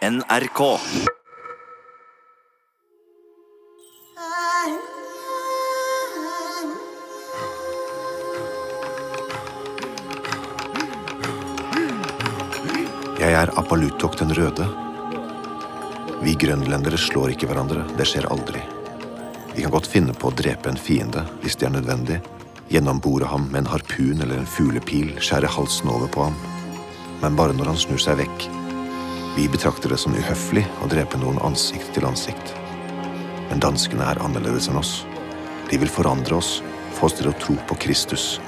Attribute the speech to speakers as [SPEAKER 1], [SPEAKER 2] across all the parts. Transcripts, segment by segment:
[SPEAKER 1] NRK.
[SPEAKER 2] Jeg er Apalutok den røde. Vi grønlendere slår ikke hverandre. Det skjer aldri. Vi kan godt finne på å drepe en fiende hvis det er nødvendig. Gjennombore ham med en harpun eller en fuglepil, skjære halsen over på ham. Men bare når han snur seg vekk. Vi betrakter det som uhøflig å drepe noen ansikt til ansikt. Men danskene er annerledes enn oss. De vil forandre oss, få oss til å tro på Kristus.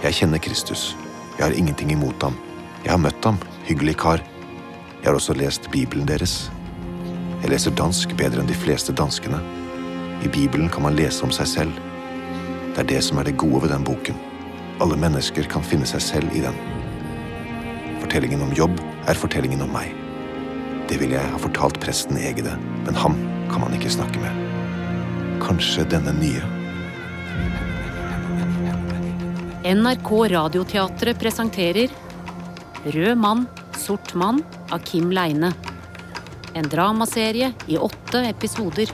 [SPEAKER 2] Jeg kjenner Kristus. Jeg har ingenting imot ham. Jeg har møtt ham. Hyggelig kar. Jeg har også lest Bibelen deres. Jeg leser dansk bedre enn de fleste danskene. I Bibelen kan man lese om seg selv. Det er det som er det gode ved den boken. Alle mennesker kan finne seg selv i den. Fortellingen om jobb er fortellingen om meg. Det ville jeg ha fortalt presten Egede, men ham kan man ikke snakke med. Kanskje denne nye.
[SPEAKER 3] NRK Radioteatret presenterer Rød mann, sort mann av Kim Leine. En dramaserie i åtte episoder.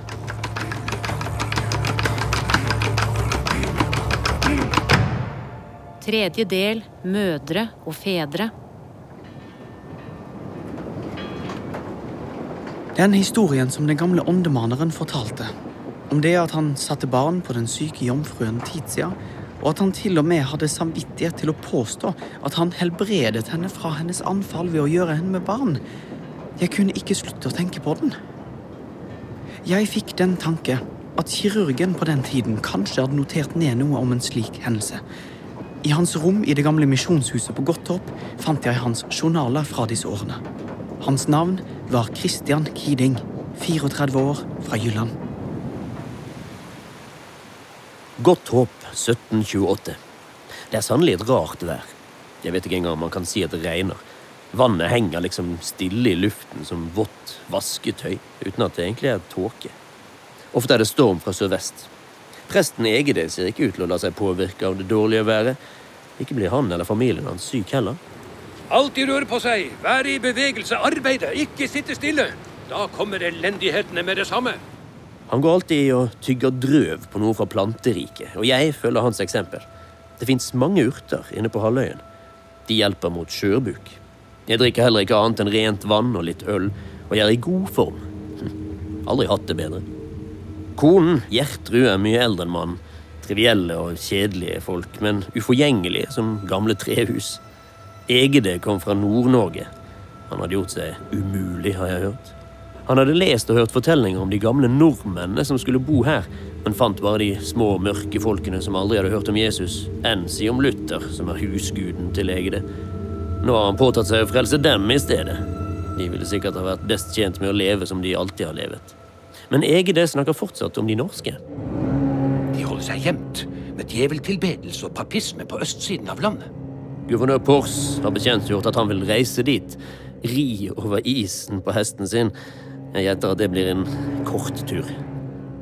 [SPEAKER 3] Tredje del Mødre og fedre.
[SPEAKER 4] Den historien som den gamle åndemaneren fortalte, om det at han satte barn på den syke jomfruen Titia, og at han til og med hadde samvittighet til å påstå at han helbredet henne fra hennes anfall ved å gjøre henne med barn. Jeg kunne ikke slutte å tenke på den. Jeg fikk den tanke at kirurgen på den tiden kanskje hadde notert ned noe om en slik hendelse. I hans rom i det gamle misjonshuset på Godttorp fant jeg hans journaler fra disse årene. Hans navn var Christian Kiding, 34 år, fra Jylland.
[SPEAKER 5] Godt håp 1728. Det er sannelig et rart vær. Jeg vet ikke engang om man kan si at det regner. Vannet henger liksom stille i luften som vått vasketøy, uten at det egentlig er tåke. Ofte er det storm fra sørvest. Presten Egede ser ikke ut til å la seg påvirke av det dårlige været. Ikke blir han eller familien hans syk heller.
[SPEAKER 6] Alltid røre på seg, være i bevegelse, arbeide, ikke sitte stille. Da kommer elendighetene med det samme.
[SPEAKER 5] Han går alltid og tygger drøv på noe fra planteriket, og jeg følger hans eksempel. Det fins mange urter inne på halvøyen. De hjelper mot skjørbuk. Jeg drikker heller ikke annet enn rent vann og litt øl, og jeg er i god form. Hm, aldri hatt det bedre. Konen, Gjertrud, er mye eldre enn mannen. Trivielle og kjedelige folk, men uforgjengelige som gamle trehus. Egede kom fra Nord-Norge. Han hadde gjort seg umulig, har jeg hørt. Han hadde lest og hørt fortellinger om de gamle nordmennene som skulle bo her, men fant bare de små, mørke folkene som aldri hadde hørt om Jesus, enn si om Luther, som er husguden til Egede. Nå har han påtatt seg å frelse dem i stedet. De ville sikkert ha vært best tjent med å leve som de alltid har levet. Men Egede snakker fortsatt om de norske.
[SPEAKER 6] De holder seg gjemt med djeveltilbedelse og papisme på østsiden av landet.
[SPEAKER 5] Guvernør Pors har bekjentgjort at han vil reise dit, ri over isen på hesten sin. Jeg gjetter at det blir en kort tur.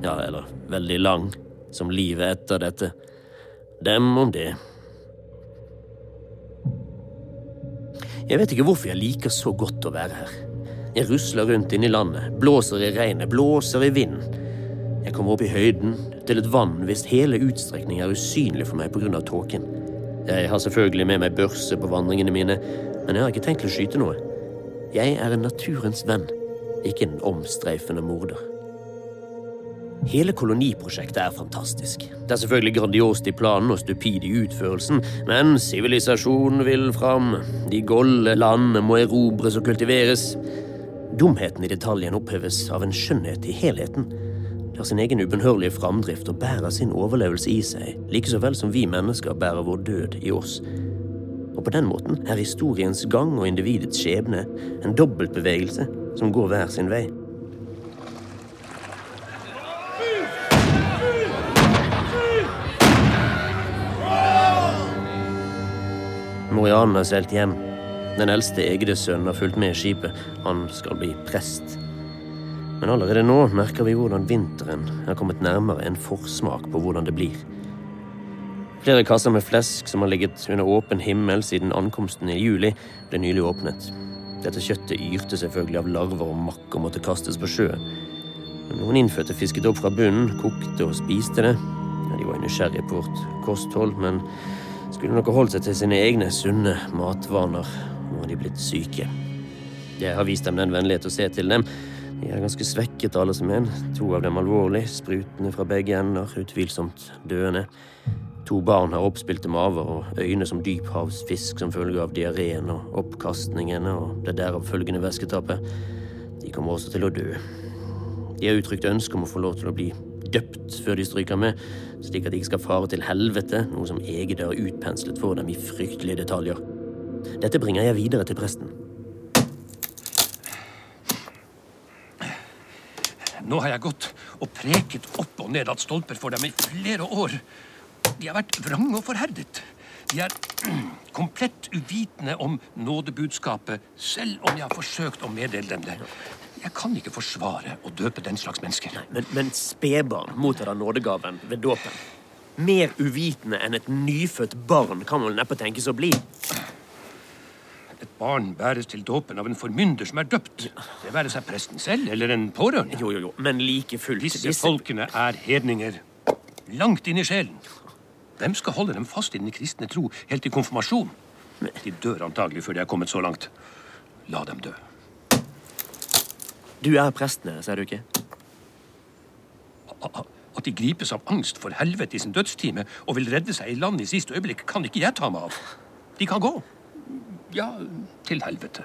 [SPEAKER 5] Ja, eller veldig lang, som livet etter dette. Dem om det. Jeg vet ikke hvorfor jeg liker så godt å være her. Jeg rusler rundt inne i landet, blåser i regnet, blåser i vinden. Jeg kommer opp i høyden, til et vann hvis hele utstrekning er usynlig for meg pga. tåken. Jeg har selvfølgelig med meg børse på vandringene mine, men jeg har ikke tenkt å skyte noe. Jeg er en naturens venn, ikke en omstreifende morder. Hele koloniprosjektet er fantastisk. Det er selvfølgelig grandiost i planen og stupid i utførelsen, men sivilisasjonen vil fram. De golde landene må erobres og kultiveres. Dumheten i detaljen oppheves av en skjønnhet i helheten. Har sin egen ubønnhørlige framdrift og bærer sin overlevelse i seg, like så vel som vi mennesker bærer vår død i oss. Og på den måten er historiens gang og individets skjebne en dobbeltbevegelse som går hver sin vei. Morianen har seilt hjem. Den eldste Egdes sønn har fulgt med skipet. Han skal bli prest. Men allerede nå merker vi hvordan vinteren er kommet nærmere en forsmak på hvordan det blir. Flere kasser med flesk som har ligget under åpen himmel siden ankomsten i juli, ble nylig åpnet. Dette kjøttet yrte selvfølgelig av larver og makk og måtte kastes på sjøen. Men noen innfødte fisket opp fra bunnen, kokte og spiste det. Ja, de var nysgjerrige på vårt kosthold, men skulle nok holdt seg til sine egne sunne matvaner. Nå har de blitt syke. Jeg har vist dem den vennlighet å se til dem. De er ganske svekket, alle som en. To av dem alvorlig, sprutende fra begge ender, utvilsomt døende. To barn har oppspilte maver og øyne som dyphavsfisk som følge av diareen og oppkastningene og det derav følgende væsketapet. De kommer også til å dø. De har uttrykt ønske om å få lov til å bli døpt før de stryker med, slik at de ikke skal fare til helvete, noe som Egede har utpenslet for dem i fryktelige detaljer. Dette bringer jeg videre til presten.
[SPEAKER 6] Nå har jeg gått og preket opp og ned at stolper for dem i flere år. De har vært vrange og forherdet. De er komplett uvitende om nådebudskapet, selv om jeg har forsøkt å meddele dem det. Jeg kan ikke forsvare å døpe den slags mennesker.
[SPEAKER 5] Men, men spedbarn mottar nådegaven ved dåpen. Mer uvitende enn et nyfødt barn kan man neppe tenkes å bli.
[SPEAKER 6] Et barn bæres til dåpen av en formynder som er døpt. Det være seg presten selv eller en pårørende.
[SPEAKER 5] Jo, jo, jo, men like fullt
[SPEAKER 6] Disse folkene er hedninger. Langt inn i sjelen. Hvem skal holde dem fast i den kristne tro helt til konfirmasjon? De dør antagelig før de er kommet så langt. La dem dø.
[SPEAKER 5] Du er presten sier du ikke?
[SPEAKER 6] At de gripes av angst for helvete i sin dødstime og vil redde seg i land i siste øyeblikk, kan ikke jeg ta meg av. De kan gå. Ja, til helvete.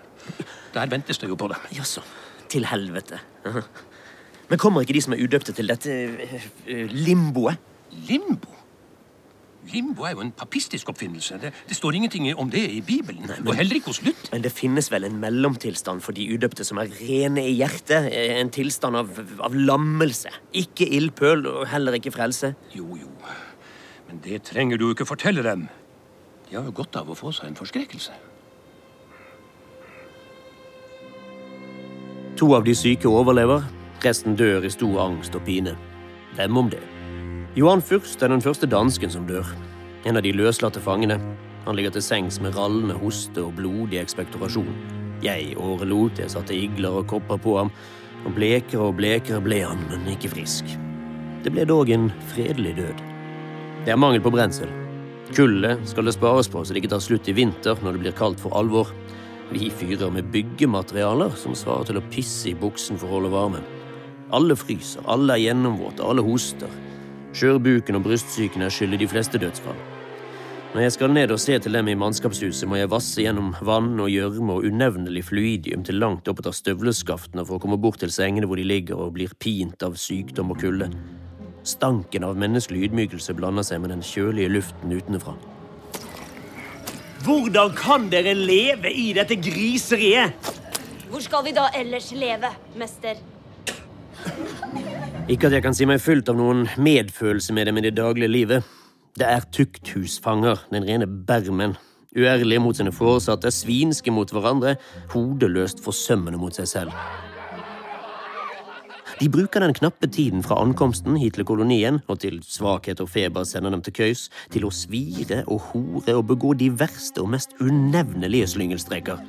[SPEAKER 6] Der ventes det jo på det.
[SPEAKER 5] Jaså. Til helvete. Men kommer ikke de som er udøpte, til dette eh, limboet?
[SPEAKER 6] Limbo? Limbo er jo en papistisk oppfinnelse. Det, det står ingenting om det i Bibelen. Nei, men, og heller ikke hos Lutt.
[SPEAKER 5] Men det finnes vel en mellomtilstand for de udøpte som er rene i hjertet? En tilstand av, av lammelse. Ikke ildpøl, og heller ikke frelse?
[SPEAKER 6] Jo, jo. Men det trenger du ikke fortelle dem. De har jo godt av å få seg en forskrekkelse.
[SPEAKER 5] To av de syke overlever. Resten dør i stor angst og pine. Hvem om det? Johan Fürst er den første dansken som dør. En av de løslatte fangene. Han ligger til sengs med rallende hoste og blodig ekspektorasjon. Jeg årelot, jeg satte igler og kopper på ham, og blekere og blekere ble han, men ikke frisk. Det ble dog en fredelig død. Det er mangel på brensel. Kullet skal det spares på så det ikke tar slutt i vinter når det blir kaldt for alvor. Vi fyrer med byggematerialer som svarer til å pisse i buksen for å holde varmen. Alle fryser, alle er gjennomvåte, alle hoster. Skjørbuken og brystsyken er skyld i de fleste dødsfall. Når jeg skal ned og se til dem i mannskapshuset, må jeg vasse gjennom vann og gjørme og unevnelig fluidium til langt oppetter støvleskaftene for å komme bort til sengene hvor de ligger og blir pint av sykdom og kulde. Stanken av menneskelig ydmykelse blander seg med den kjølige luften utenfra. Hvordan kan dere leve i dette griseriet?
[SPEAKER 1] Hvor skal vi da ellers leve, mester?
[SPEAKER 5] Ikke at jeg kan si meg fullt av noen medfølelse med dem i det daglige livet. Det er tukthusfanger, den rene bermen. Uærlige mot sine foresatte, svinske mot hverandre, hodeløst forsømmende mot seg selv. De bruker den knappe tiden fra ankomsten hit til kolonien og til svakhet og feber sender dem til køys, til å svire og hore og begå de verste og mest unevnelige slyngelstreker.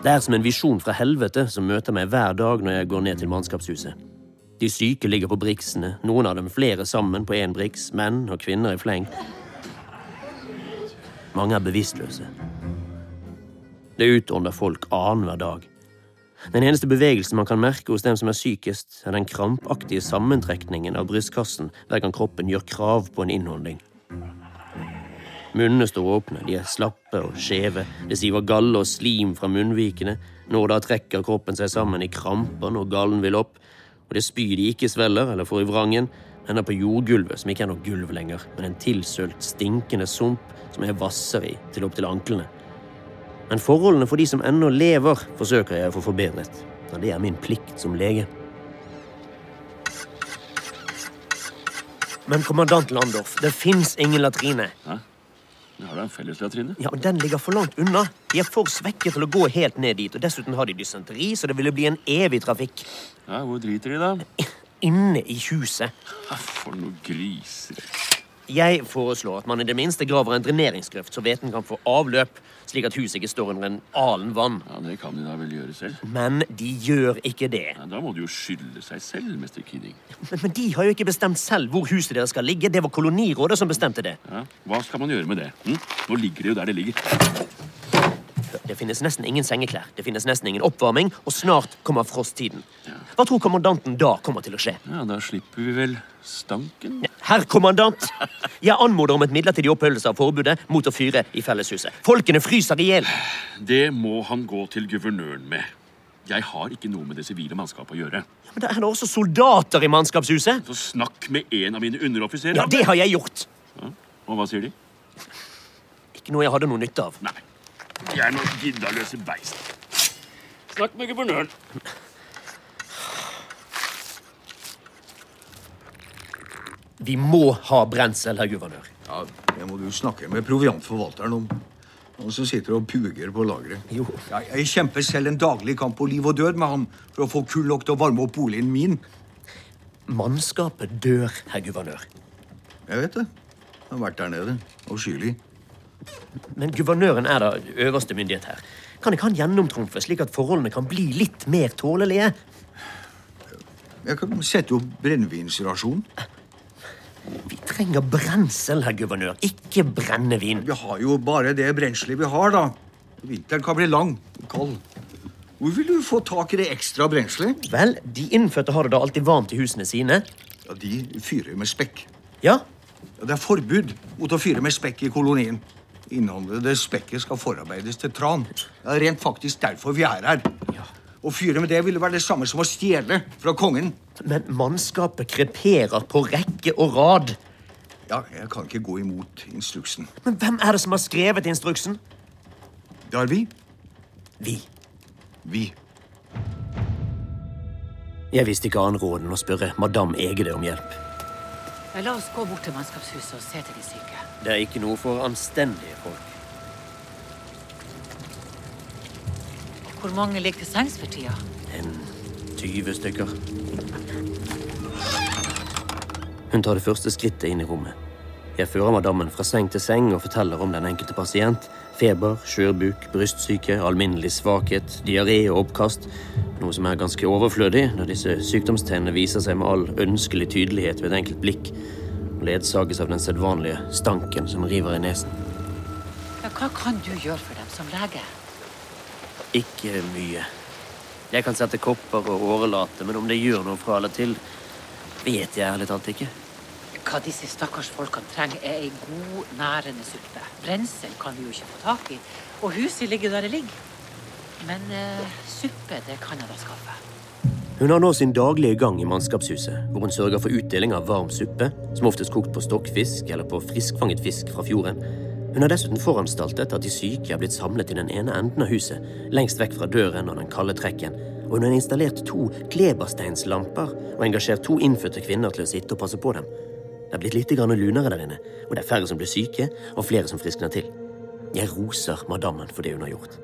[SPEAKER 5] Det er som en visjon fra helvete som møter meg hver dag når jeg går ned til mannskapshuset. De syke ligger på briksene, noen av dem flere sammen på én briks, menn og kvinner i fleng. Mange er bevisstløse. Det utånder folk annenhver dag. Den eneste bevegelsen man kan merke hos dem som er sykest, er den krampaktige sammentrekningen av brystkassen hver gang kroppen gjør krav på en innholdning. Munnene står åpne, de er slappe og skjeve, det siver galle og slim fra munnvikene. Nå da trekker kroppen seg sammen i kramper når gallen vil opp, og det spyr de ikke svelger eller får i vrangen, ender på jordgulvet, som ikke er noe gulv lenger, men en tilsølt, stinkende sump som jeg vasser i til opp til anklene. Men forholdene for de som ennå lever, forsøker jeg å få forbedret. Og det er min plikt som lege. Men kommandant Landorf, det fins ingen latrine.
[SPEAKER 7] Hæ? Har du en felleslatrine?
[SPEAKER 5] Ja, og Den ligger for langt unna. De er for svekket til å gå helt ned dit. Og Dessuten har de dysenteri, så det ville bli en evig trafikk.
[SPEAKER 7] Ja, Hvor driter de, da?
[SPEAKER 5] Inne i huset.
[SPEAKER 7] For noen griser.
[SPEAKER 5] Jeg foreslår at man i det minste graver en dreneringsgrøft, så veten kan få avløp, slik at huset ikke står under en alen vann.
[SPEAKER 7] Ja, Det kan de da vel gjøre selv.
[SPEAKER 5] Men de gjør ikke det.
[SPEAKER 7] Ja, da må de jo skylde seg selv, mester Kidding.
[SPEAKER 5] Men, men de har jo ikke bestemt selv hvor huset deres skal ligge. Det var kolonirådet som bestemte det.
[SPEAKER 7] Ja, Hva skal man gjøre med det? Hm? Nå ligger det jo der det ligger.
[SPEAKER 5] Det finnes nesten ingen sengeklær, det finnes nesten ingen oppvarming, og snart kommer frosttiden. Hva tror kommandanten da kommer til å skje?
[SPEAKER 7] Ja, Da slipper vi vel stanken?
[SPEAKER 5] Herr kommandant! Jeg anmoder om et midlertidig opphøyelse av forbudet mot å fyre i felleshuset. Folkene fryser i hjel.
[SPEAKER 7] Det må han gå til guvernøren med. Jeg har ikke noe med det sivile mannskapet å gjøre.
[SPEAKER 5] Ja, Men det er da også soldater i mannskapshuset.
[SPEAKER 7] Så snakk med en av mine underoffiserer.
[SPEAKER 5] Ja, det har jeg gjort.
[SPEAKER 7] Og hva sier de?
[SPEAKER 5] Ikke noe jeg hadde noe nytte av.
[SPEAKER 7] Nei. De er noen giddaløse beist. Snakk med guvernøren.
[SPEAKER 5] Vi må ha brensel, herr guvernør.
[SPEAKER 8] Ja, Det må du snakke med proviantforvalteren om. Han som sitter og puger på lageret.
[SPEAKER 5] Jo.
[SPEAKER 8] Ja, jeg kjemper selv en daglig kamp på liv og død med ham for å få kull nok til å varme opp boligen min.
[SPEAKER 5] Mannskapet dør, herr guvernør.
[SPEAKER 8] Jeg vet det. Jeg har vært der nede. Avskyelig.
[SPEAKER 5] Men guvernøren er da øverste myndighet her. Kan ikke han gjennomtrumfe, slik at forholdene kan bli litt mer tålelige?
[SPEAKER 8] Jeg kan sette opp brennevinsrasjon.
[SPEAKER 5] Vi trenger brensel, herr guvernør, ikke brennevin.
[SPEAKER 8] Vi har jo bare det brenselet vi har, da. Vinteren kan bli lang og kald. Hvor vil du få tak i det ekstra brenselet?
[SPEAKER 5] Vel, de innfødte har det da alltid varmt i husene sine.
[SPEAKER 8] Ja, De fyrer med spekk.
[SPEAKER 5] Ja,
[SPEAKER 8] Ja, Det er forbud mot å fyre med spekk i kolonien. Innholdet spekket skal forarbeides til tran. Det er rent faktisk derfor vi er her. Å fyre med det ville være det samme som å stjele fra kongen.
[SPEAKER 5] men mannskapet kreperer på rekke og rad.
[SPEAKER 8] Ja, Jeg kan ikke gå imot instruksen.
[SPEAKER 5] Men hvem er det som har skrevet instruksen?
[SPEAKER 8] Det er vi.
[SPEAKER 5] Vi.
[SPEAKER 8] Vi.
[SPEAKER 5] Jeg visste ikke annen råd enn å spørre madam Egede om hjelp.
[SPEAKER 9] Men La oss gå bort til mannskapshuset og se til de syke.
[SPEAKER 5] Det er ikke noe for anstendige folk.
[SPEAKER 9] Hvor mange ligger til sengs for tida?
[SPEAKER 5] En 20 stykker. Hun tar det første skrittet inn i rommet. Jeg fører madammen fra seng til seng og forteller om den enkelte pasient. Feber, skjørbuk, brystsyke, alminnelig svakhet, diaré og oppkast. Noe som er ganske overflødig, når disse sykdomstegnene viser seg med all ønskelig tydelighet ved et enkelt blikk, og ledsages av den sedvanlige stanken som river i nesen.
[SPEAKER 9] Ja, hva kan du gjøre for dem som lege?
[SPEAKER 5] Ikke mye. Jeg kan sette kopper og årelate, men om det gjør noe fra eller til, vet jeg ærlig talt ikke.
[SPEAKER 9] Hva disse stakkars folkene trenger, er ei god, nærende suppe. Brensel kan vi jo ikke få tak i, og huset ligger der det ligger. Men eh, suppe, det kan jeg da skaffe.
[SPEAKER 5] Hun har nå sin daglige gang i mannskapshuset, hvor hun sørger for utdeling av varm suppe, som oftest kokt på stokkfisk eller på friskfanget fisk fra fjorden. Hun har dessuten foranstaltet at de syke er blitt samlet i den ene enden av huset, lengst vekk fra døren og den kalde trekken, og hun har installert to klebersteinslamper og engasjert to innfødte kvinner til å sitte og passe på dem. Det er blitt litt grann lunere der inne, og det er færre som blir syke, og flere som friskner til. Jeg roser madammen for det hun har gjort.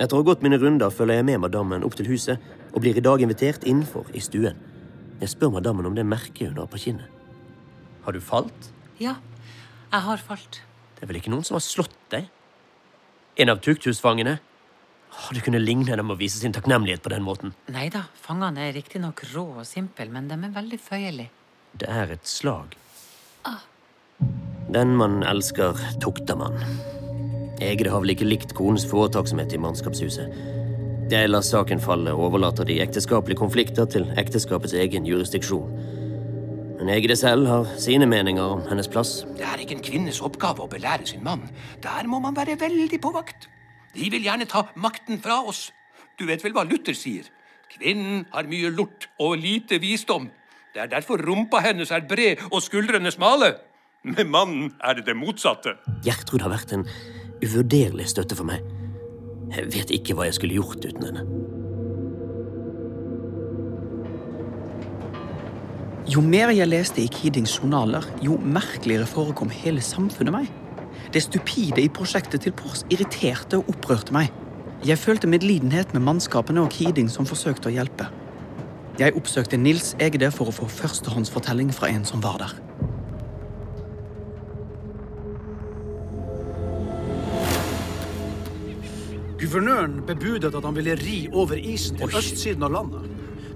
[SPEAKER 5] Etter å ha gått mine runder følger jeg med madammen opp til huset, og blir i dag invitert innenfor i stuen. Jeg spør madammen om det merket hun har på kinnet. Har du falt?
[SPEAKER 9] Ja, jeg har falt.
[SPEAKER 5] Det er vel ikke noen som har slått deg? En av tukthusfangene? Det kunne ligne dem å vise sin takknemlighet på den måten.
[SPEAKER 9] Nei da, fangene er riktignok rå og simple, men de er veldig føyelige.
[SPEAKER 5] Det er et slag. Den man elsker, tukter man. Egre har vel ikke likt konens foretaksomhet i mannskapshuset. Jeg lar saken falle og overlater de ekteskapelige konflikter til ekteskapets egen jurisdiksjon. Men Egre selv har sine meninger om hennes plass.
[SPEAKER 6] Det er ikke en kvinnes oppgave å belære sin mann. Der må man være veldig på vakt. De vil gjerne ta makten fra oss. Du vet vel hva Luther sier? Kvinnen har mye lort og lite visdom. Det er derfor rumpa hennes er bred og skuldrene smale. Med mannen er det det motsatte.
[SPEAKER 5] Gjertrud har vært en uvurderlig støtte for meg. Jeg vet ikke hva jeg skulle gjort uten henne.
[SPEAKER 4] Jo mer jeg leste i Kidings journaler, jo merkeligere forekom hele samfunnet meg. Det stupide i prosjektet til Pors irriterte og opprørte meg. Jeg følte medlidenhet med mannskapene og Keating som forsøkte å hjelpe. Jeg oppsøkte Nils Egde for å få førstehåndsfortelling fra en som var der.
[SPEAKER 10] Guvernøren bebudet at han ville ri over isen til Oi. østsiden av landet.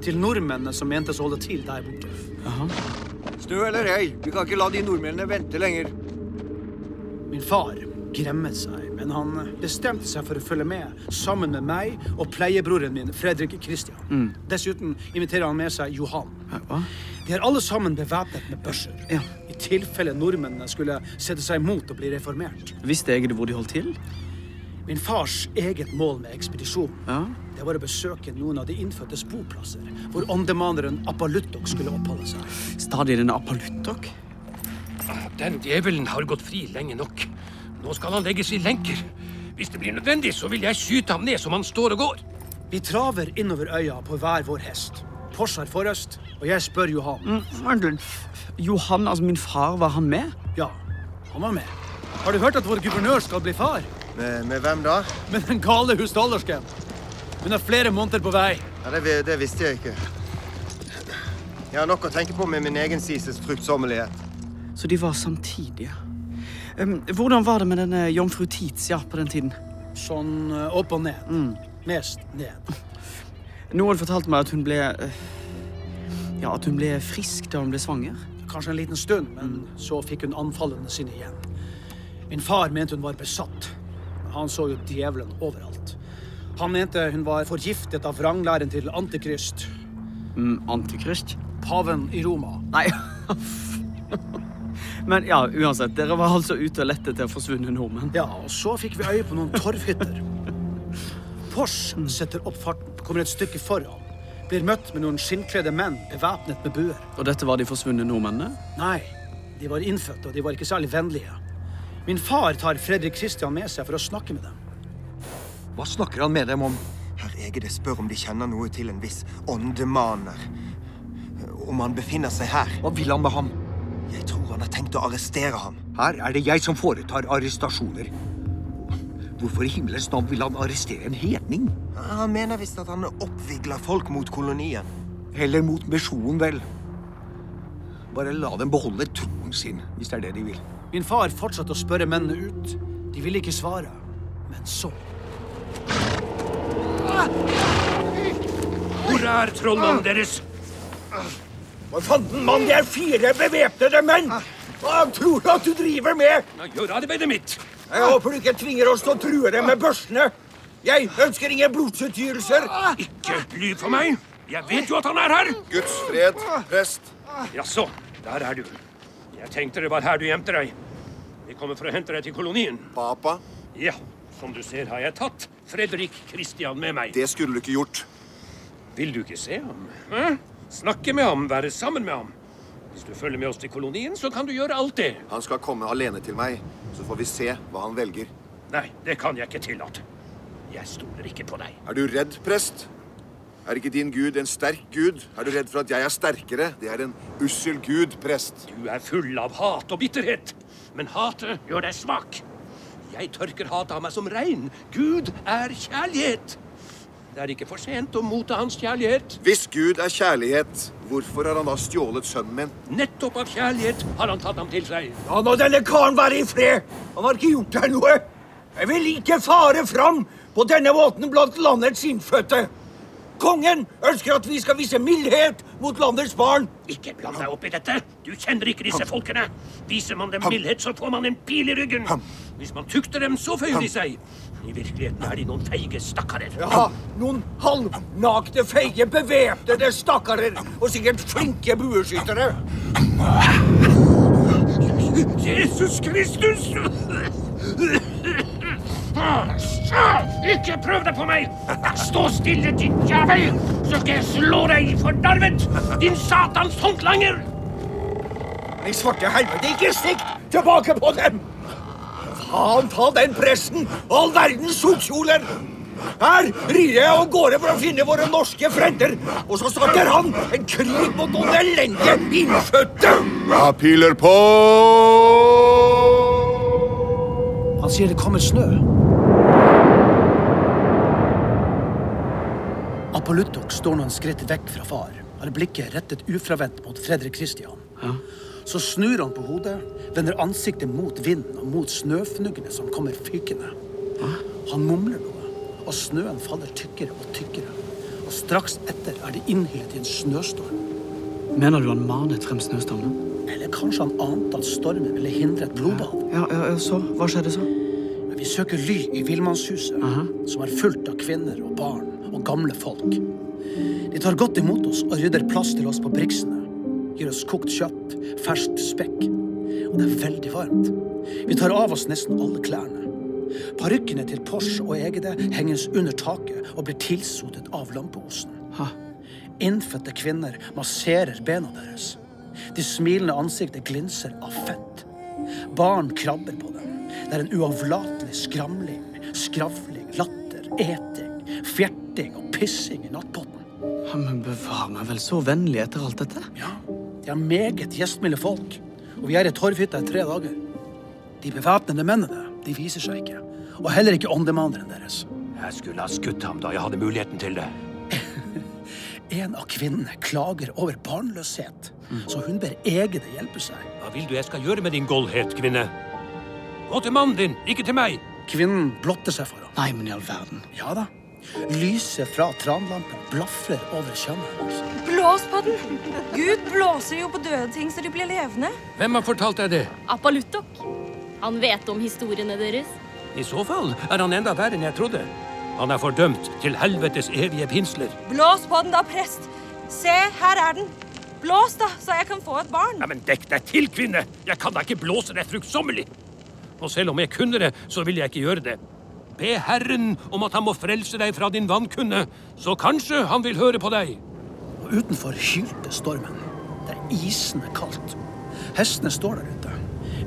[SPEAKER 10] Til nordmennene som mentes å holde til der borte.
[SPEAKER 8] Aha. Stø eller ei, vi kan ikke la de nordmennene vente lenger.
[SPEAKER 10] Min far gremmet seg, men han bestemte seg for å følge med sammen med meg og pleiebroren min, Fredrik Christian. Dessuten inviterer han med seg Johan.
[SPEAKER 4] Hva?
[SPEAKER 10] De er alle sammen bevæpnet med børser.
[SPEAKER 4] Ja.
[SPEAKER 10] I tilfelle nordmennene skulle sette seg imot og bli reformert.
[SPEAKER 4] Visste jeg hvor de holdt til?
[SPEAKER 10] Min fars eget mål med ekspedisjonen
[SPEAKER 4] Ja.
[SPEAKER 10] det var å besøke noen av de innfødtes boplasser, hvor åndemaneren Apaluttok skulle oppholde seg.
[SPEAKER 4] Stadig denne Apaluttok?
[SPEAKER 6] Den djevelen har gått fri lenge nok. Nå skal han legges i lenker. Hvis det blir nødvendig, så vil jeg skyte ham ned som han står og går.
[SPEAKER 10] Vi traver innover øya på hver vår hest. Porsar forrest, og jeg spør Johan.
[SPEAKER 4] Mm. Johan, altså min far, var han med?
[SPEAKER 10] Ja, han var med. Har du hørt at vår guvernør skal bli far?
[SPEAKER 11] Med, med hvem da?
[SPEAKER 10] Med den gale husdollersken. Hun er flere måneder på vei.
[SPEAKER 11] Ja, det, det visste jeg ikke. Jeg har nok å tenke på med min egen sises fruktsommelighet.
[SPEAKER 4] Så de var samtidige. Hvordan var det med denne jomfru Titia på den tiden?
[SPEAKER 10] Sånn eh, opp og ned. Mest ned.
[SPEAKER 4] Noen fortalte meg at hun ble eh, Ja, at hun ble frisk da hun ble svanger.
[SPEAKER 10] Kanskje en liten stund, men så fikk hun anfallene sine igjen. Min far mente hun var besatt. Han så jo djevelen overalt. Han mente hun var forgiftet av vranglæren til Antikrist,
[SPEAKER 4] Mm, antikrist?
[SPEAKER 10] paven i Roma.
[SPEAKER 4] Nei. Men ja, uansett. Dere var altså ute og lette etter forsvunne nordmenn.
[SPEAKER 10] Ja, og så fikk vi øye på noen torvhytter. Pors setter opp farten, kommer et stykke foran. Blir møtt med noen skinnkledde menn bevæpnet med buer.
[SPEAKER 4] Og dette var de forsvunne nordmennene?
[SPEAKER 10] Nei, de var innfødte, og de var ikke særlig vennlige. Min far tar Fredrik Christian med seg for å snakke med dem.
[SPEAKER 8] Hva snakker han med dem om?
[SPEAKER 11] Herr Egede spør om de kjenner noe til en viss åndemaner. Om han befinner seg her.
[SPEAKER 8] Hva vil han med ham?
[SPEAKER 11] Han har tenkt å arrestere ham.
[SPEAKER 8] Her er det jeg som foretar arrestasjoner. Hvorfor i himmelens navn vil han arrestere en hedning?
[SPEAKER 11] Han mener visst at han oppvigler folk mot kolonien.
[SPEAKER 8] Heller mot misjonen, vel. Bare la dem beholde troen sin, hvis det er det de vil.
[SPEAKER 10] Min far fortsatte å spørre mennene ut. De ville ikke svare. Men så
[SPEAKER 6] Hvor er trollmannen deres?
[SPEAKER 8] Hva fanden, mann? Det er fire bevæpnede menn! Hva tror du at du driver med?
[SPEAKER 6] Gjør arbeidet mitt.
[SPEAKER 8] Jeg håper du ikke tvinger oss til å true dem med børsene. Jeg ønsker ingen blodsutgytelser.
[SPEAKER 6] Ikke lyv for meg. Jeg vet jo at han er her.
[SPEAKER 11] Guds fred, prest.
[SPEAKER 6] Jaså, der er du. Jeg tenkte det var her du gjemte deg. Vi kommer for å hente deg til kolonien.
[SPEAKER 11] Papa,
[SPEAKER 6] Ja, som du ser har jeg tatt Fredrik Christian med meg.
[SPEAKER 11] det skulle du ikke gjort.
[SPEAKER 6] Vil du ikke se ham? Hæ? Snakke med ham, være sammen med ham. Hvis du følger med oss til kolonien, så kan du gjøre alt det.
[SPEAKER 11] Han skal komme alene til meg, så får vi se hva han velger.
[SPEAKER 6] Nei, det kan jeg ikke tillate. Jeg stoler ikke på deg.
[SPEAKER 11] Er du redd, prest? Er ikke din gud en sterk gud? Er du redd for at jeg er sterkere? Det er en ussel gud, prest.
[SPEAKER 6] Du er full av hat og bitterhet, men hatet gjør deg svak. Jeg tørker hatet av meg som regn. Gud er kjærlighet. Det er ikke for sent å motta hans kjærlighet.
[SPEAKER 11] Hvis Gud er kjærlighet, hvorfor har han da stjålet sønnen min?
[SPEAKER 6] Nettopp av kjærlighet har han tatt ham til seg.
[SPEAKER 8] Ja, nå denne karen være i fred. Han har ikke gjort deg noe. Jeg vil ikke fare fram på denne måten blant landets innfødte. Kongen ønsker at vi skal vise mildhet mot landets barn.
[SPEAKER 6] Ikke bland deg opp i dette. Du kjenner ikke disse folkene. Viser man dem mildhet, så får man en pil i ryggen. Hvis man tukter dem, så føyer de seg. I virkeligheten er de noen feige stakkarer.
[SPEAKER 8] Ja, noen halvnakne, feige, bevæpnede stakkarer. Og sikkert flinke bueskyttere.
[SPEAKER 6] Jesus Kristus! Ikke prøv deg på meg! Stå stille, din jævel! Så skal jeg slå deg fordarvet! Din satans håndlanger!
[SPEAKER 8] De svarte helvete, ikke stikk tilbake på dem! Faen ta den presten og all verdens sotkjoler! Her rir jeg av gårde for å finne våre norske frender, og så starter han en krig mot noen elendige innfødte!
[SPEAKER 11] Ja, piler på!
[SPEAKER 10] Han sier det kommer snø. Apollutok står noen skritt vekk fra far, har blikket rettet ufravendt mot Fredrik Christian. Så snur han på hodet, vender ansiktet mot vinden og mot snøfnuggene som kommer fykende. Han mumler noe, og snøen faller tykkere og tykkere. Og straks etter er det innhyllet i en snøstorm.
[SPEAKER 4] Mener du han manet frem snøstormen?
[SPEAKER 10] Eller kanskje han ante at stormen ville hindre et blodbad?
[SPEAKER 4] Ja, ja, ja, så? Hva skjedde så?
[SPEAKER 10] Vi søker ly i villmannshuset, som er fullt av kvinner og barn og gamle folk. De tar godt imot oss og rydder plass til oss på briksene. Gir oss kokt kjøtt, ferskt spekk. Og det er veldig varmt. Vi tar av oss nesten alle klærne. Parykkene til Porsche og Egede henges under taket og blir tilsotet av lampeosen. Innfødte kvinner masserer bena deres. De smilende ansiktet glinser av fett. Barn krabber på dem. Det er en uavlatelig skramling, skravling, latter, eting, fjerting og pissing i nattpotten.
[SPEAKER 4] Ja, men bevar meg vel så vennlig etter alt dette?
[SPEAKER 10] Ja, de er meget gjestmilde folk. Og vi er i torvhytta i tre dager. De bevæpnede mennene de viser seg ikke. Og heller ikke åndemanderen deres.
[SPEAKER 6] Jeg skulle ha skutt ham da jeg hadde muligheten til det.
[SPEAKER 10] En av kvinnene klager over barnløshet, så hun ber egne hjelpe seg.
[SPEAKER 6] Hva vil du jeg skal gjøre med din goldhet, kvinne? Gå til mannen din, ikke til meg.
[SPEAKER 10] Kvinnen blotter seg for ham.
[SPEAKER 4] Nei, men i all verden.
[SPEAKER 10] Ja da. Lyset fra tranlampen blafrer over kjønnet hennes.
[SPEAKER 1] Blås på den! Gud blåser jo på døde ting så de blir levende.
[SPEAKER 6] Hvem har fortalt deg det?
[SPEAKER 1] Apaluttok. Han vet om historiene deres.
[SPEAKER 6] I så fall er han enda verre enn jeg trodde. Han er fordømt til helvetes evige pinsler.
[SPEAKER 1] Blås på den da, prest. Se, her er den. Blås, da, så jeg kan få et barn.
[SPEAKER 6] Nei, men dekk deg til, kvinne! Jeg kan da ikke blåse deg fruktsommelig. Og selv om jeg kunne det, så vil jeg ikke gjøre det. Be Herren om at han må frelse deg fra din vankunne, så kanskje han vil høre på deg.
[SPEAKER 10] Og utenfor hylte stormen. Det er isende kaldt. Hestene står der ute.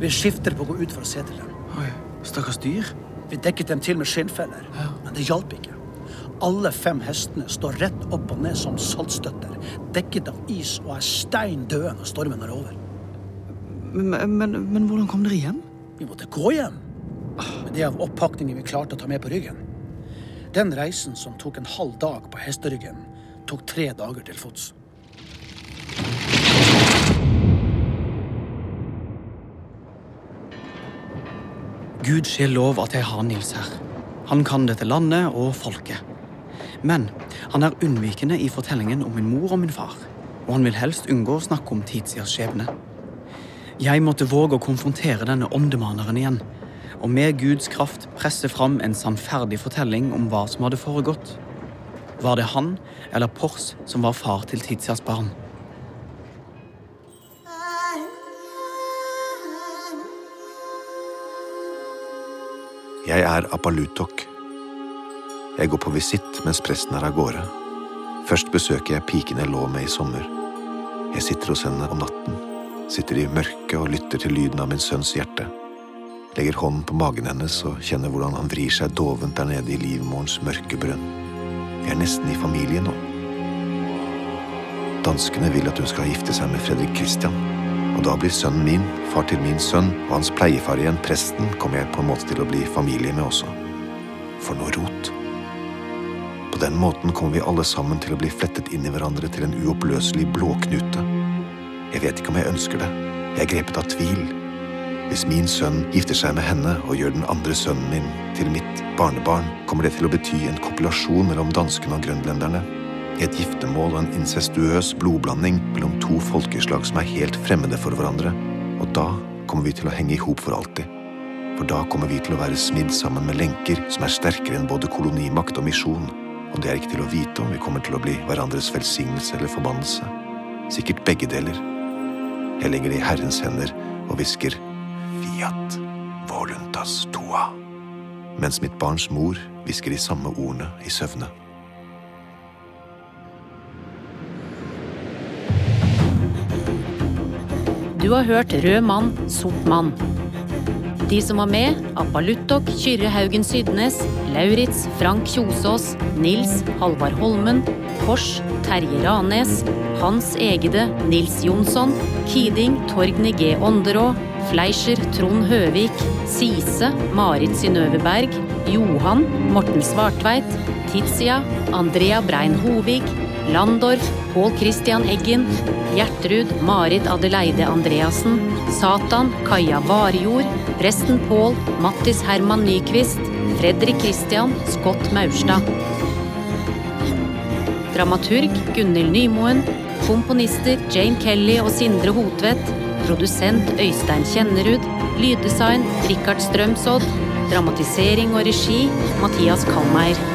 [SPEAKER 10] Vi skifter på å gå ut for å se til dem.
[SPEAKER 4] Oi, stakkars dyr.
[SPEAKER 10] Vi dekket dem til med skinnfeller, men det hjalp ikke. Alle fem hestene står rett opp og ned som saltstøtter, dekket av is og er stein døde når stormen er over.
[SPEAKER 4] Men, men, men hvordan kom dere hjem?
[SPEAKER 10] Vi måtte gå hjem. Med det av oppakningen vi klarte å ta med på ryggen. Den reisen som tok en halv dag på hesteryggen, tok tre dager til fots.
[SPEAKER 4] Gud skje lov at jeg har Nils her. Han kan dette landet og folket. Men han er unnvikende i fortellingen om min mor og min far. Og han vil helst unngå å snakke om tidsidas skjebne. Jeg måtte våge å konfrontere denne åndemaneren igjen. Og med Guds kraft presse fram en sannferdig fortelling om hva som hadde foregått. Var det han eller Pors som var far til Tizias barn?
[SPEAKER 2] Jeg er Apalutok. Jeg går på visitt mens presten er av gårde. Først besøker jeg piken jeg lå med i sommer. Jeg sitter hos henne om natten, sitter i mørket og lytter til lyden av min sønns hjerte. Legger hånden på magen hennes og kjenner hvordan han vrir seg dovent der nede i livmorens mørke brønn. Vi er nesten i familie nå. Danskene vil at hun skal gifte seg med Fredrik Christian. Og da blir sønnen min, far til min sønn, og hans pleiefar igjen, presten, kommer jeg på en måte til å bli familie med også. For noe rot. På den måten kommer vi alle sammen til å bli flettet inn i hverandre til en uoppløselig blåknute. Jeg vet ikke om jeg ønsker det. Jeg er grepet av tvil. Hvis min sønn gifter seg med henne og gjør den andre sønnen min til mitt barnebarn, kommer det til å bety en kopulasjon mellom danskene og grønlenderne. Et giftermål og en incestuøs blodblanding mellom to folkeslag som er helt fremmede for hverandre. Og da kommer vi til å henge i hop for alltid. For da kommer vi til å være smidd sammen med lenker som er sterkere enn både kolonimakt og misjon. Og det er ikke til å vite om vi kommer til å bli hverandres velsignelse eller forbannelse. Sikkert begge deler. Jeg legger det i Herrens hender og hvisker Fiat voluntas tua. Mens mitt barns mor hvisker de samme ordene i søvne.
[SPEAKER 3] Du har hørt Rød mann, sort mann. De som var med, Appaluttok, Kyrre Haugen Sydnes, Lauritz, Frank Kjosås, Nils Halvard Holmen, Kors, Terje Ranes, Hans Egede, Nils Jonsson, Kiding, Torgny G. Ånderå, Fleischer, Trond Høvik, Sise, Marit Synnøve Berg, Johan, Morten Svartveit, Tizia, Andrea Brein Hovig, Landorf, Pål Christian Eggen, Gjertrud, Marit Adeleide Andreassen, Satan, Kaja Varjord, presten Pål, Mattis Herman Nyquist, Fredrik Christian Scott Maurstad. Dramaturg Gunhild Nymoen. Komponister Jane Kelly og Sindre Hotvedt. Produsent Øystein Kjennerud. Lyddesign Rikard Strømsodd. Dramatisering og regi Mathias Kalmeier.